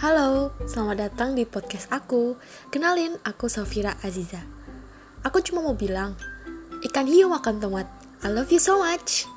Halo, selamat datang di podcast aku. Kenalin, aku Safira Aziza. Aku cuma mau bilang, ikan hiu makan tomat. I love you so much.